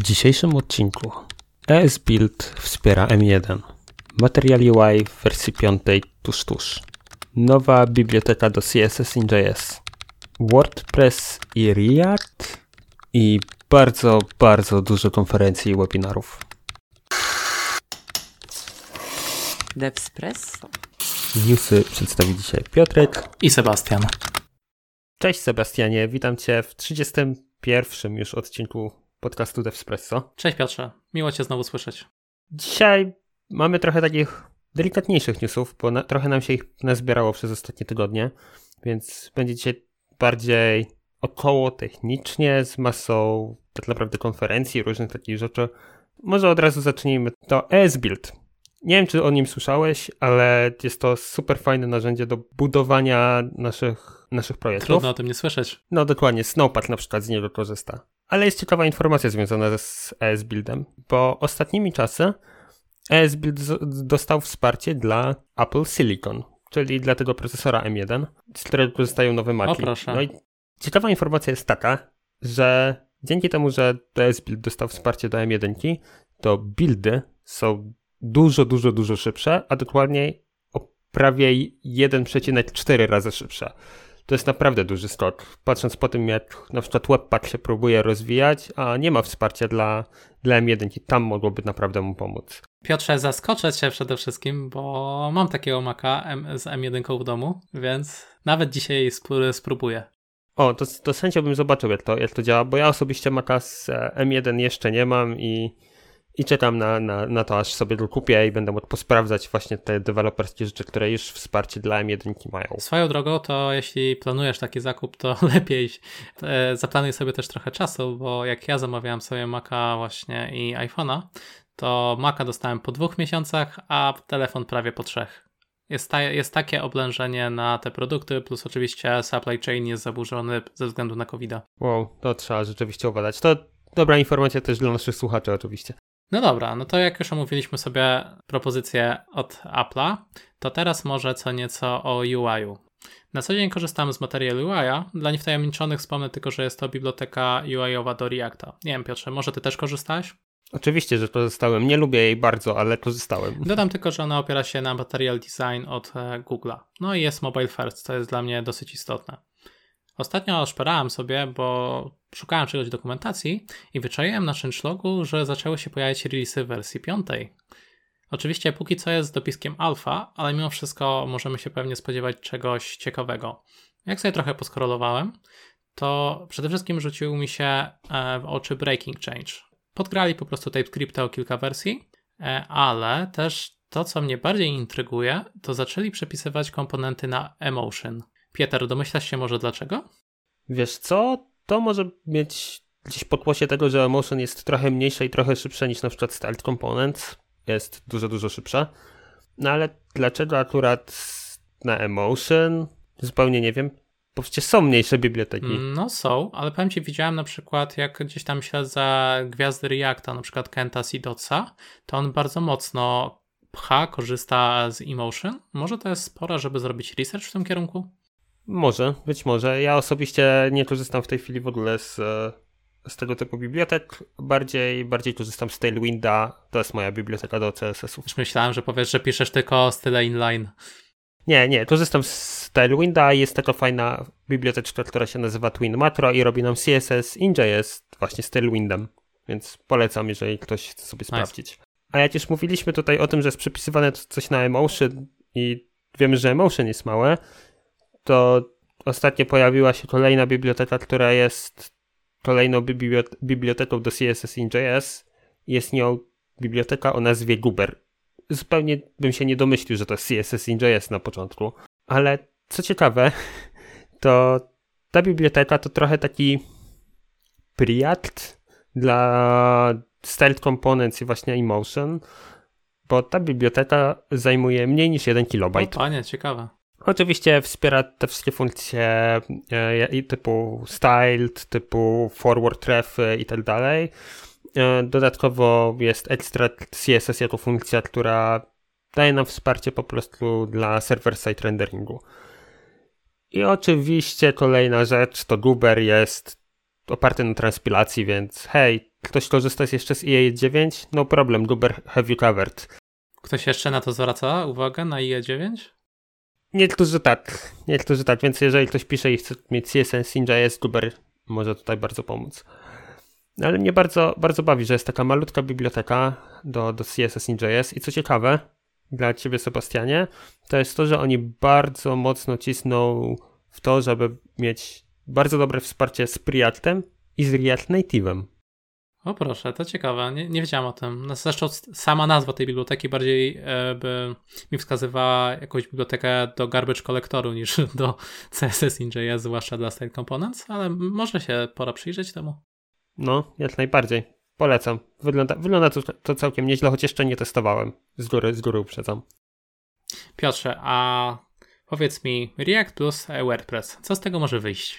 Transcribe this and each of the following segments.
W dzisiejszym odcinku ESBuild wspiera M1, Material UI w wersji 5 tuż tuż, nowa biblioteka do CSS in JS, WordPress i React i bardzo, bardzo dużo konferencji i webinarów. Devspresso. Newsy przedstawi dzisiaj Piotrek. i Sebastian. Cześć Sebastianie, witam Cię w 31 już odcinku podcastu Devspresso. Cześć Piotrze, miło Cię znowu słyszeć. Dzisiaj mamy trochę takich delikatniejszych newsów, bo na, trochę nam się ich nazbierało przez ostatnie tygodnie, więc będzie dzisiaj bardziej około technicznie, z masą tak naprawdę konferencji, różnych takich rzeczy. Może od razu zacznijmy. To ESBuild. Nie wiem, czy o nim słyszałeś, ale jest to super fajne narzędzie do budowania naszych, naszych projektów. Trudno o tym nie słyszeć. No dokładnie, Snowpack na przykład z niego korzysta. Ale jest ciekawa informacja związana z ESBuildem, bo ostatnimi czasy ESBuild dostał wsparcie dla Apple Silicon, czyli dla tego procesora M1, z którego korzystają nowe Maci. No i ciekawa informacja jest taka, że dzięki temu, że ESBuild dostał wsparcie do M1, to buildy są dużo, dużo, dużo szybsze, a dokładniej o prawie 1,4 razy szybsze. To jest naprawdę duży skok. Patrząc po tym, jak na przykład Webpack się próbuje rozwijać, a nie ma wsparcia dla, dla M1 i tam mogłoby naprawdę mu pomóc. Piotrze, zaskoczę Cię przede wszystkim, bo mam takiego Maca M- z M1 w domu, więc nawet dzisiaj spró- spróbuję. O, to, to z chęcią bym zobaczył, jak to, jak to działa, bo ja osobiście Maca z e, M1 jeszcze nie mam i, i czekam na, na, na to, aż sobie go kupię i będę mógł posprawdzać właśnie te deweloperskie rzeczy, które już wsparcie dla M1 mają. Swoją drogą, to jeśli planujesz taki zakup, to lepiej e, zaplanuj sobie też trochę czasu, bo jak ja zamawiałem sobie Maca właśnie i iPhone'a, to Maca dostałem po dwóch miesiącach, a telefon prawie po trzech. Jest, ta, jest takie oblężenie na te produkty, plus oczywiście supply chain jest zaburzony ze względu na covid -a. Wow, to trzeba rzeczywiście uważać. To dobra informacja też dla naszych słuchaczy oczywiście. No dobra, no to jak już omówiliśmy sobie propozycję od Apple'a, to teraz może co nieco o UI-u. Na co dzień korzystam z Material UI. Dla niewtajemniczonych wspomnę tylko, że jest to biblioteka UI-owa do Reacta. Nie wiem, Piotrze, może ty też korzystałeś? Oczywiście, że korzystałem. Nie lubię jej bardzo, ale korzystałem. Dodam tylko, że ona opiera się na Material Design od e, Google'a. No i jest mobile first, co jest dla mnie dosyć istotne. Ostatnio szperałem sobie, bo szukałem czegoś w dokumentacji i wyczaiłem na changelogu, że zaczęły się pojawiać releasy wersji 5. Oczywiście póki co jest z dopiskiem alfa, ale mimo wszystko możemy się pewnie spodziewać czegoś ciekawego. Jak sobie trochę poskrolowałem, to przede wszystkim rzucił mi się e, w oczy Breaking Change. Podgrali po prostu TypeScripta o kilka wersji, e, ale też to, co mnie bardziej intryguje, to zaczęli przepisywać komponenty na Emotion. Pieter, domyślasz się może dlaczego? Wiesz co? To może mieć gdzieś pokłosie tego, że Emotion jest trochę mniejsze i trochę szybsze niż na przykład Styled Components. Jest dużo, dużo szybsza. No ale dlaczego akurat na Emotion? Zupełnie nie wiem. Bo przecież są mniejsze biblioteki. No są, ale powiem Ci, widziałem na przykład, jak gdzieś tam śledzę gwiazdy Reacta, na przykład Kenta Sidotsa, to on bardzo mocno pcha, korzysta z Emotion. Może to jest spora, żeby zrobić research w tym kierunku? Może, być może. Ja osobiście nie korzystam w tej chwili w ogóle z, e, z tego typu bibliotek. Bardziej, bardziej korzystam z Tailwinda. To jest moja biblioteka do CSS-ów. Już myślałem, że powiesz, że piszesz tylko style inline. Nie, nie, korzystam z Tailwinda. Jest taka fajna biblioteczka, która się nazywa Twin Macro i robi nam CSS in JS właśnie z Tailwindem. Więc polecam, jeżeli ktoś chce sobie sprawdzić. A jak już mówiliśmy tutaj o tym, że jest przepisywane coś na Emotion i wiemy, że Emotion jest małe, to ostatnio pojawiła się kolejna biblioteka, która jest kolejną bibliot- biblioteką do CSS in JS. Jest nią biblioteka o nazwie Guber. Zupełnie bym się nie domyślił, że to jest CSS in JS na początku. Ale co ciekawe, to ta biblioteka to trochę taki Preact dla Styled Components i właśnie Emotion, bo ta biblioteka zajmuje mniej niż 1 O KB. panie, ciekawe. Oczywiście wspiera te wszystkie funkcje e, typu styled, typu forward refy i tak dalej. E, Dodatkowo jest extract CSS jako funkcja, która daje nam wsparcie po prostu dla server-side renderingu. I oczywiście kolejna rzecz to Guber jest oparty na transpilacji, więc hej, ktoś korzysta jeszcze z IE9? No problem, Duber have you covered. Ktoś jeszcze na to zwraca uwagę, na IE9? Niektórzy tak, niektórzy tak, więc jeżeli ktoś pisze i chce mieć CSS Ninja.js, Duber może tutaj bardzo pomóc. Ale mnie bardzo, bardzo bawi, że jest taka malutka biblioteka do, do CSS Ninja.js i co ciekawe, dla ciebie Sebastianie, to jest to, że oni bardzo mocno cisną w to, żeby mieć bardzo dobre wsparcie z Preactem i z React Native'em. O proszę, to ciekawe, nie, nie wiedziałem o tym. No, zresztą sama nazwa tej biblioteki bardziej e, by mi wskazywała jakąś bibliotekę do garbage kolektoru niż do CSS Ninja.js, zwłaszcza dla Style Components, ale może się pora przyjrzeć temu. No, jak najbardziej. Polecam. Wygląda, wygląda to, to całkiem nieźle, choć jeszcze nie testowałem. Z góry, z góry uprzedzam. Piotrze, a powiedz mi, React plus WordPress, co z tego może wyjść?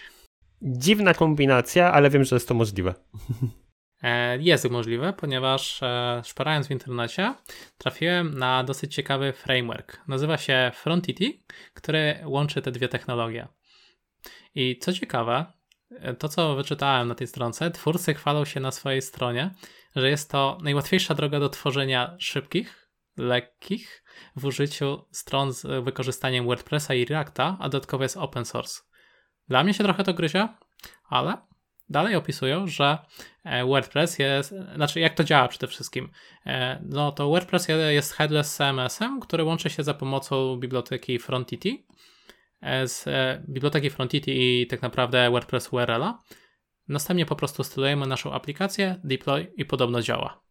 Dziwna kombinacja, ale wiem, że jest to możliwe. E, jest możliwe, ponieważ e, szperając w internecie trafiłem na dosyć ciekawy framework. Nazywa się Frontity, który łączy te dwie technologie. I co ciekawe, e, to co wyczytałem na tej stronce, twórcy chwalą się na swojej stronie, że jest to najłatwiejsza droga do tworzenia szybkich, lekkich w użyciu stron z wykorzystaniem WordPressa i Reacta, a dodatkowo jest open source. Dla mnie się trochę to gryzie, ale dalej opisują, że e, WordPress jest, znaczy jak to działa przede wszystkim. E, no to WordPress jest headless CMS-em, który łączy się za pomocą biblioteki Frontity e, z biblioteki Frontity i tak naprawdę WordPress URL-a. Następnie po prostu stylujemy naszą aplikację, deploy i podobno działa.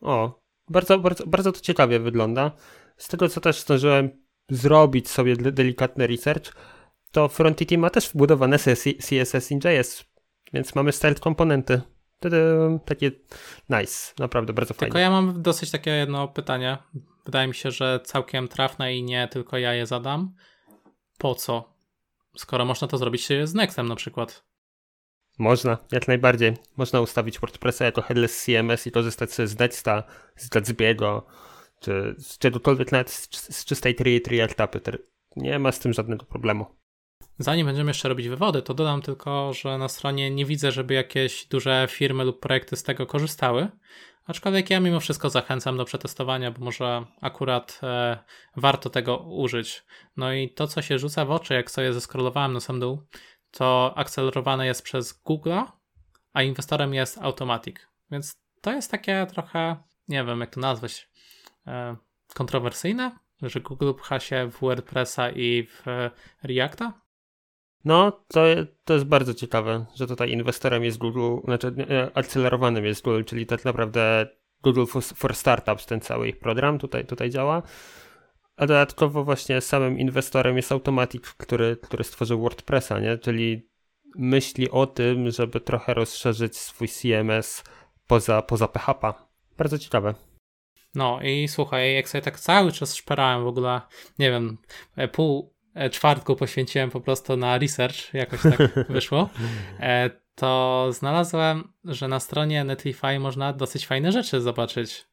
O, bardzo, bardzo, bardzo to ciekawie wygląda. Z tego co też zdążyłem zrobić sobie delikatny research, to Frontity ma też wbudowane CSS in JS, więc mamy styled komponenty. Takie nice, naprawdę bardzo fajne. Tylko ja mam dosyć takie jedno pytanie. Wydaje mi się, że całkiem trafne i nie tylko ja je zadam. Po co? Skoro można to zrobić z Nextem na przykład. Można, jak najbardziej. Można ustawić WordPressa jako headless CMS i korzystać z Nexta, z Gatsby'ego, czy z czegokolwiek nawet z, z czystej tri, Reactapy. Nie ma z tym żadnego problemu. Zanim będziemy jeszcze robić wywody, to dodam tylko, że na stronie nie widzę, żeby jakieś duże firmy lub projekty z tego korzystały. Aczkolwiek ja mimo wszystko zachęcam do przetestowania, bo może akurat e, warto tego użyć. No i to, co się rzuca w oczy, jak sobie zeskrolowałem na sam dół, to akcelerowane jest przez Google'a, a inwestorem jest Automatic. Więc to jest takie trochę, nie wiem jak to nazwać, e, kontrowersyjne, że Google pcha się w WordPressa i w Reacta. No, to, to jest bardzo ciekawe, że tutaj inwestorem jest Google, znaczy akcelerowanym jest Google, czyli tak naprawdę Google for Startups, ten cały ich program tutaj, tutaj działa. A dodatkowo właśnie samym inwestorem jest Automatic, który, który stworzył WordPressa, nie? czyli myśli o tym, żeby trochę rozszerzyć swój CMS poza, poza PHP. Bardzo ciekawe. No i słuchaj, jak sobie tak cały czas szperałem w ogóle, nie wiem, pół, czwartku poświęciłem po prostu na research, jakoś tak wyszło, e, to znalazłem, że na stronie Netlify można dosyć fajne rzeczy zobaczyć.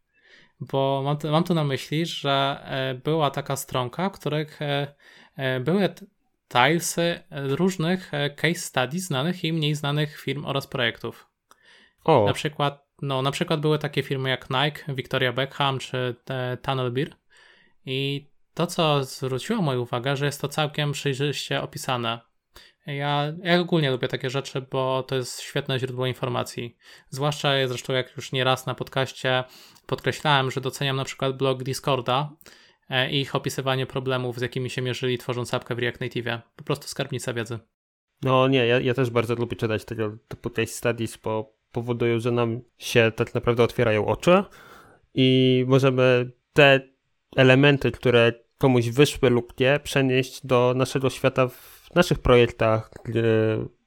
Bo mam, mam tu na myśli, że e, była taka stronka, w których były tilesy różnych case studies znanych i mniej znanych firm oraz projektów. O. Na przykład, no, na przykład były takie firmy jak Nike, Victoria Beckham czy Tunnel Beer. I to, co zwróciło moją uwagę, że jest to całkiem przejrzyście opisane. Ja, ja ogólnie lubię takie rzeczy, bo to jest świetne źródło informacji. Zwłaszcza zresztą jak już nieraz na podcaście podkreślałem, że doceniam na przykład blog Discorda e, i ich opisywanie problemów, z jakimi się mierzyli tworząc apkę w React Native. Po prostu skarbnica wiedzy. No nie, ja, ja też bardzo lubię czytać tego typu case studies, bo powodują, że nam się tak naprawdę otwierają oczy i możemy te elementy, które komuś wyszły lub nie, przenieść do naszego świata w naszych projektach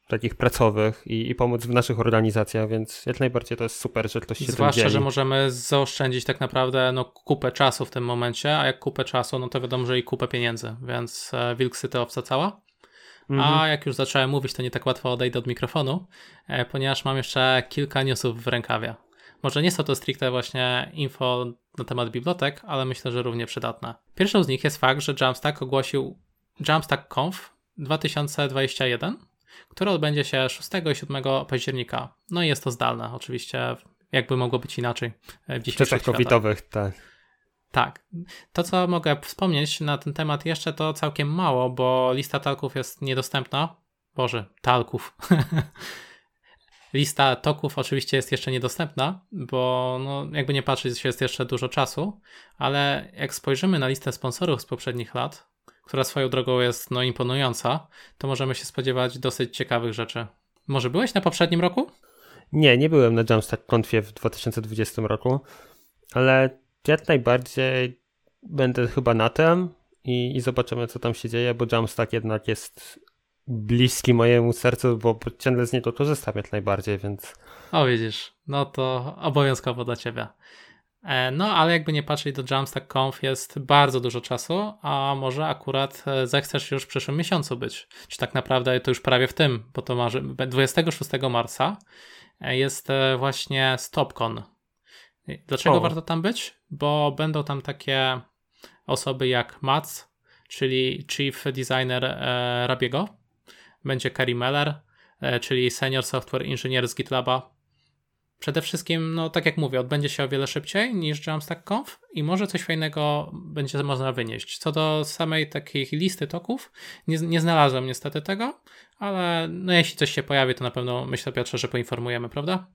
takich pracowych i, i, pomóc w naszych organizacjach, więc jak najbardziej to jest super, że ktoś się Zwłaszcza, tym że możemy zaoszczędzić tak naprawdę no, kupę czasu w tym momencie, a jak kupę czasu, no to wiadomo, że i kupę pieniędzy, więc e, wilk syty owca cała. Mhm. A jak już zacząłem mówić, to nie tak łatwo odejdę od mikrofonu, e, ponieważ mam jeszcze kilka newsów w rękawie. Może nie są to stricte właśnie info na temat bibliotek, ale myślę, że równie przydatne. Pierwszą z nich jest fakt, że Jamstack ogłosił Jamstack Conf 2021 które odbędzie się 6 i 7 października. No i jest to zdalne, oczywiście, jakby mogło być inaczej w dzisiejszych czasach covidowych, tak. Tak. To, co mogę wspomnieć na ten temat jeszcze, to całkiem mało, bo lista talków jest niedostępna. Boże, talków. Lista toków oczywiście jest jeszcze niedostępna, bo no, jakby nie patrzeć, jest jeszcze dużo czasu, ale jak spojrzymy na listę sponsorów z poprzednich lat, która swoją drogą jest no, imponująca, to możemy się spodziewać dosyć ciekawych rzeczy. Może byłeś na poprzednim roku? Nie, nie byłem na Jamstack Confie w 2020 roku, ale jak najbardziej będę chyba na tym i, i zobaczymy, co tam się dzieje, bo Jamstack jednak jest bliski mojemu sercu, bo ciągle z niego korzystam jak najbardziej, więc... O, widzisz, no to obowiązkowo dla ciebie. E, no, ale jakby nie patrzeć, do Jamstack Conf jest bardzo dużo czasu, a może akurat e, zechcesz już w przyszłym miesiącu być. Czy tak naprawdę to już prawie w tym, bo to marzy 26 marca e, jest właśnie StopCon. Dlaczego o. warto tam być? Bo będą tam takie osoby jak Mats, czyli Chief Designer Rabiego, będzie Kerry Meller, e, czyli Senior Software Engineer z GitLaba. Przede wszystkim, no tak jak mówię, odbędzie się o wiele szybciej niż Jamstack Conf i może coś fajnego będzie można wynieść. Co do samej takiej listy toków, nie, nie znalazłem niestety tego, ale no jeśli coś się pojawi, to na pewno myślę Piotrze, że poinformujemy, prawda?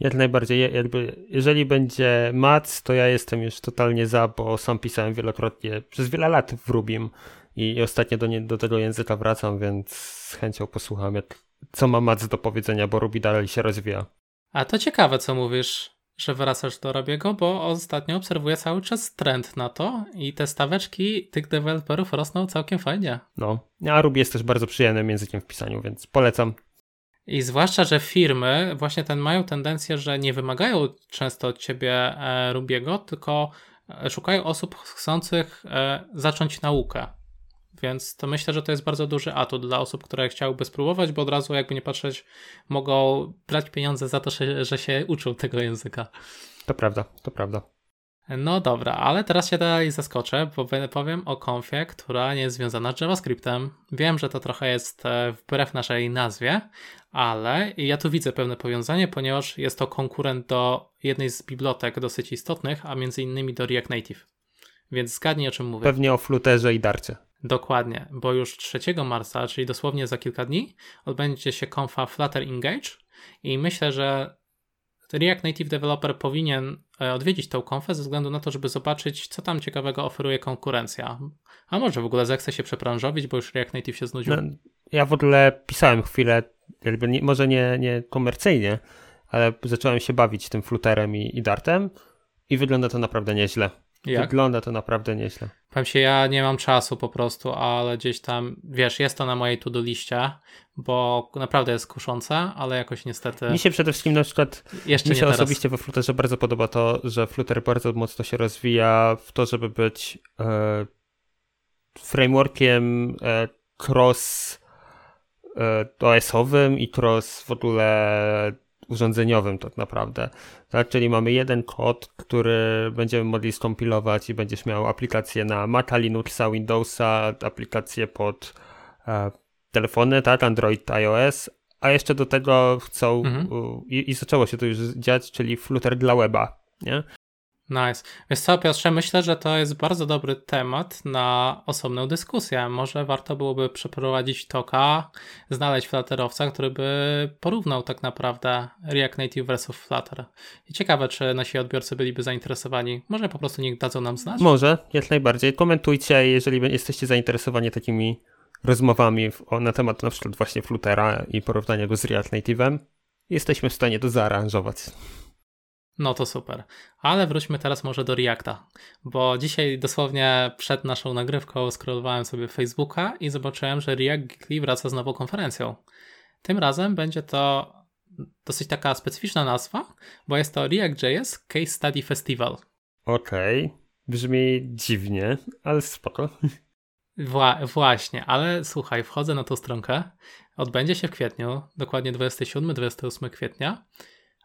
Jak najbardziej, jakby, jeżeli będzie Mac, to ja jestem już totalnie za, bo sam pisałem wielokrotnie, przez wiele lat w Rubim i ostatnio do, nie, do tego języka wracam, więc z chęcią posłucham, jak, co ma Mac do powiedzenia, bo Ruby dalej się rozwija. A to ciekawe, co mówisz, że wracasz do Rubiego, bo ostatnio obserwuję cały czas trend na to i te staweczki tych deweloperów rosną całkiem fajnie. No, a Ruby jest też bardzo przyjemnym językiem w pisaniu, więc polecam. I zwłaszcza, że firmy właśnie ten mają tendencję, że nie wymagają często od ciebie e, Rubiego, tylko e, szukają osób chcących e, zacząć naukę. Więc to myślę, że to jest bardzo duży atut dla osób, które chciałyby spróbować, bo od razu, jakby nie patrzeć, mogą brać pieniądze za to, że się uczą tego języka. To prawda, to prawda. No dobra, ale teraz się dalej zaskoczę, bo powiem o konfie, która nie jest związana z JavaScriptem. Wiem, że to trochę jest e, wbrew naszej nazwie, ale ja tu widzę pewne powiązanie, ponieważ jest to konkurent do jednej z bibliotek dosyć istotnych, a między innymi do React Native. Więc zgadnij o czym mówię. Pewnie o Flutterze i Darcie. Dokładnie, bo już 3 marca, czyli dosłownie za kilka dni, odbędzie się konfa Flutter Engage i myślę, że React Native Developer powinien e, odwiedzić tą konfę ze względu na to, żeby zobaczyć, co tam ciekawego oferuje konkurencja. A może w ogóle zechce się przebranżowić, bo już React Native się znudził. No, ja w ogóle pisałem chwilę, nie, może nie, nie komercyjnie, ale zacząłem się bawić tym Flutterem i, i Dartem i wygląda to naprawdę nieźle. Jak? Wygląda to naprawdę nieźle. Powiem się, ja nie mam czasu po prostu, ale gdzieś tam, wiesz, jest to na mojej to-do liście, bo naprawdę jest kuszące, ale jakoś niestety... Mi się przede wszystkim na przykład, Jeszcze mi się osobiście we Flutterze bardzo podoba to, że Flutter bardzo mocno się rozwija w to, żeby być e, frameworkiem e, cross e, OS-owym i cross w ogóle urządzeniowym tak naprawdę. Tak, czyli mamy jeden kod, który będziemy mogli skompilować i będziesz miał aplikację na Maca, Linuxa, Windowsa, aplikację pod e, telefony, tak, Android, iOS, a jeszcze do tego chcą mhm. i, i zaczęło się to już dziać, czyli Flutter dla weba, nie? Nice. Wiesz co, Piotrze, myślę, że to jest bardzo dobry temat na osobną dyskusję. Może warto byłoby przeprowadzić toka, znaleźć flatterowca, który by porównał tak naprawdę React Native versus Flutter. I ciekawe, czy nasi odbiorcy byliby zainteresowani. Może po prostu niech dadzą nam znać? Może, jak najbardziej. Komentujcie, jeżeli jesteście zainteresowani takimi rozmowami na temat na przykład właśnie Fluttera i porównania go z React Native'em. Jesteśmy w stanie to zaaranżować. No to super. Ale wróćmy teraz może do Reacta, bo dzisiaj dosłownie przed naszą nagrywką scrollowałem sobie Facebooka i zobaczyłem, że React Geekly wraca z nową konferencją. Tym razem będzie to dosyć taka specyficzna nazwa, bo jest to React.js Case Study Festival. Okej, okay. brzmi dziwnie, ale spoko. Wła właśnie, ale słuchaj, wchodzę na tą stronkę. Odbędzie się w kwietniu, dokładnie 27-28 kwietnia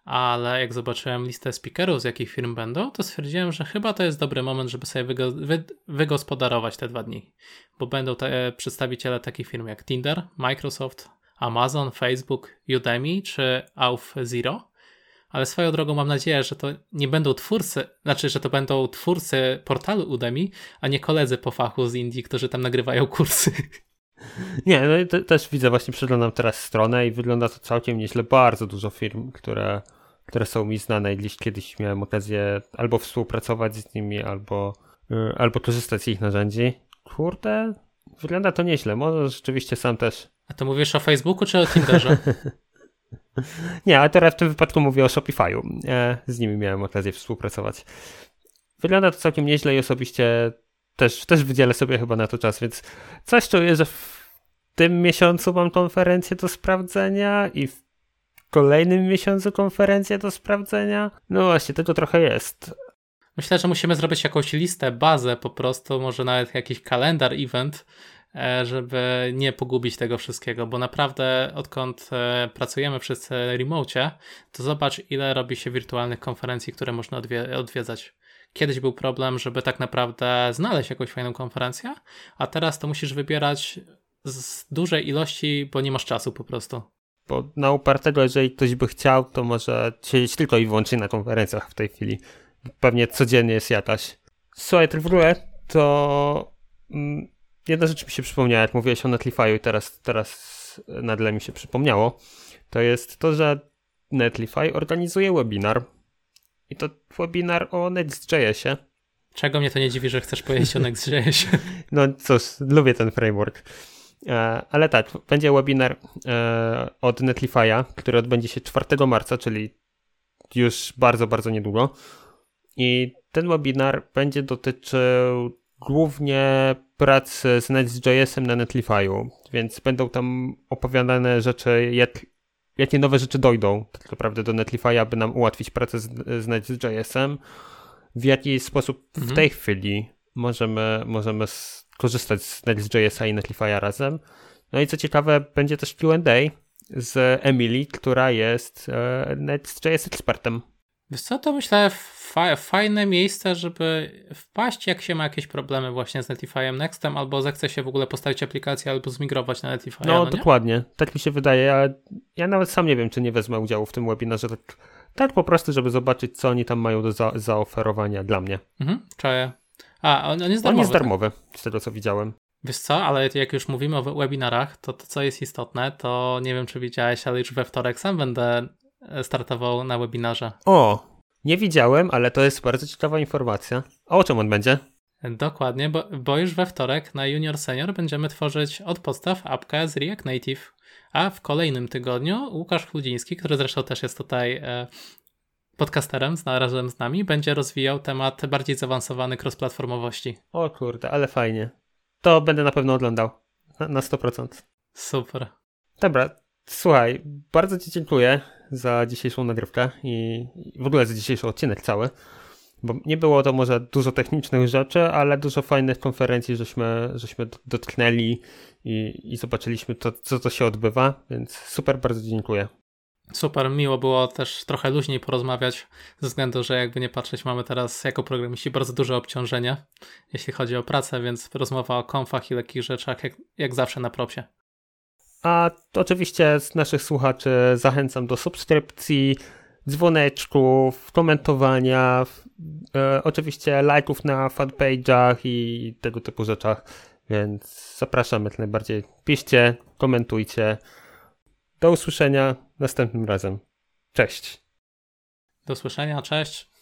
ale jak zobaczyłem listę speakerów, z jakich firm będą, to stwierdziłem, że chyba to jest dobry moment, żeby sobie wygo wy wygospodarować te dwa dni, bo będą te przedstawiciele takich firm jak Tinder, Microsoft, Amazon, Facebook, Udemy czy Auf Zero. Ale swoją drogą mam nadzieję, że to nie będą twórcy, znaczy, że to będą twórcy portalu Udemy, a nie koledzy po fachu z Indii, którzy tam nagrywają kursy. Nie, no te, też widzę, właśnie przeglądam teraz stronę i wygląda to całkiem nieźle. Bardzo dużo firm, które, które są mi znane i gdzieś kiedyś miałem okazję albo współpracować z nimi, albo, yy, albo korzystać z ich narzędzi. Kurde, wygląda to nieźle. Może rzeczywiście sam też. A to mówisz o Facebooku czy o Tinderze? Nie, ale teraz w tym wypadku mówię o Shopify'u. E, z nimi miałem okazję współpracować. Wygląda to całkiem nieźle i osobiście też, też wydzielę sobie chyba na to czas, więc coś czuję, że w tym miesiącu mam konferencję do sprawdzenia i w kolejnym miesiącu konferencję do sprawdzenia. No właśnie, tego trochę jest. Myślę, że musimy zrobić jakąś listę, bazę po prostu, może nawet jakiś kalendar event, e, żeby nie pogubić tego wszystkiego, bo naprawdę odkąd e, pracujemy wszyscy remote, to zobacz ile robi się wirtualnych konferencji, które można odwiedzać. Kiedyś był problem, żeby tak naprawdę znaleźć jakąś fajną konferencję, a teraz to musisz wybierać z dużej ilości, bo nie masz czasu po prostu. Bo na upartego, jeżeli ktoś by chciał, to może siedzieć tylko i wyłącznie na konferencjach w tej chwili. Pewnie codziennie jest jakaś. Słuchaj, w to mm, jedna rzecz mi się przypomniała, jak mówiłeś o Netlify'u i teraz, teraz nagle mi się przypomniało, to jest to, że Netlify organizuje webinar i to webinar o Next.jsie. Czego mnie to nie dziwi, że chcesz powiedzieć o Next.jsie? No cóż, lubię ten framework. E, ale tak, będzie webinar e, od Netlify'a, który odbędzie się 4 marca, czyli już bardzo, bardzo niedługo. I ten webinar będzie dotyczył głównie pracy z Next.jsem na Netlify'u, więc będą tam opowiadane rzeczy, jak jakie nowe rzeczy dojdą tak naprawdę do Netlify, aby nam ułatwić pracę z, z Next.jsem, w jaki sposób mhm. w tej chwili możemy, możemy korzystać z Next.jsa i Netlify'a razem. No i co ciekawe, będzie też Q&A z Emily, która jest e, Next.js ekspertem. Wiesz co, to myślę fa fajne miejsce, żeby wpaść, jak się ma jakieś problemy właśnie z Netlify'em Nextem, albo zechce się w ogóle postawić aplikację, albo zmigrować na Netlify. No, no dokładnie, tak mi się wydaje. ale ja nawet sam nie wiem, czy nie wezmę udziału w tym webinarze, tak, tak po prostu, żeby zobaczyć, co oni tam mają do za zaoferowania dla mnie. Mhm, czaję. A, on, on jest darmowy. On jest darmowy, tak? z tego co widziałem. Wiesz co, ale jak już mówimy o webinarach, to to co jest istotne, to nie wiem, czy widziałeś, ale już we wtorek sam będę startował na webinarze. O, nie widziałem, ale to jest bardzo ciekawa informacja. A o czym on będzie? Dokładnie, bo, bo już we wtorek na Junior Senior będziemy tworzyć od podstaw apkę z React Native. A w kolejnym tygodniu Łukasz Chludziński, który zresztą też jest tutaj e, podcasterem razem z nami, będzie rozwijał temat bardziej zaawansowany cross-platformowości. O kurde, ale fajnie. To będę na pewno oglądał. Na, na 100%. Super. Dobra, słuchaj, bardzo Ci dziękuję za dzisiejszą nagrywkę i w ogóle za dzisiejszy odcinek cały. Bo nie było to może dużo technicznych rzeczy, ale dużo fajnych konferencji, żeśmy, żeśmy dotknęli i, i zobaczyliśmy to, co to się odbywa, więc super, bardzo dziękuję. Super, miło było też trochę luźniej porozmawiać, ze względu, że jakby nie patrzeć, mamy teraz jako programiści bardzo duże obciążenie, jeśli chodzi o pracę, więc rozmowa o konfach i lekkich rzeczach, jak, jak zawsze na propsie. A oczywiście z naszych słuchaczy zachęcam do subskrypcji, dzwoneczków, komentowania, e, oczywiście lajków na fanpage'ach i tego typu rzeczach, więc zapraszam jak najbardziej. Piszcie, komentujcie. Do usłyszenia następnym razem. Cześć. Do usłyszenia, cześć.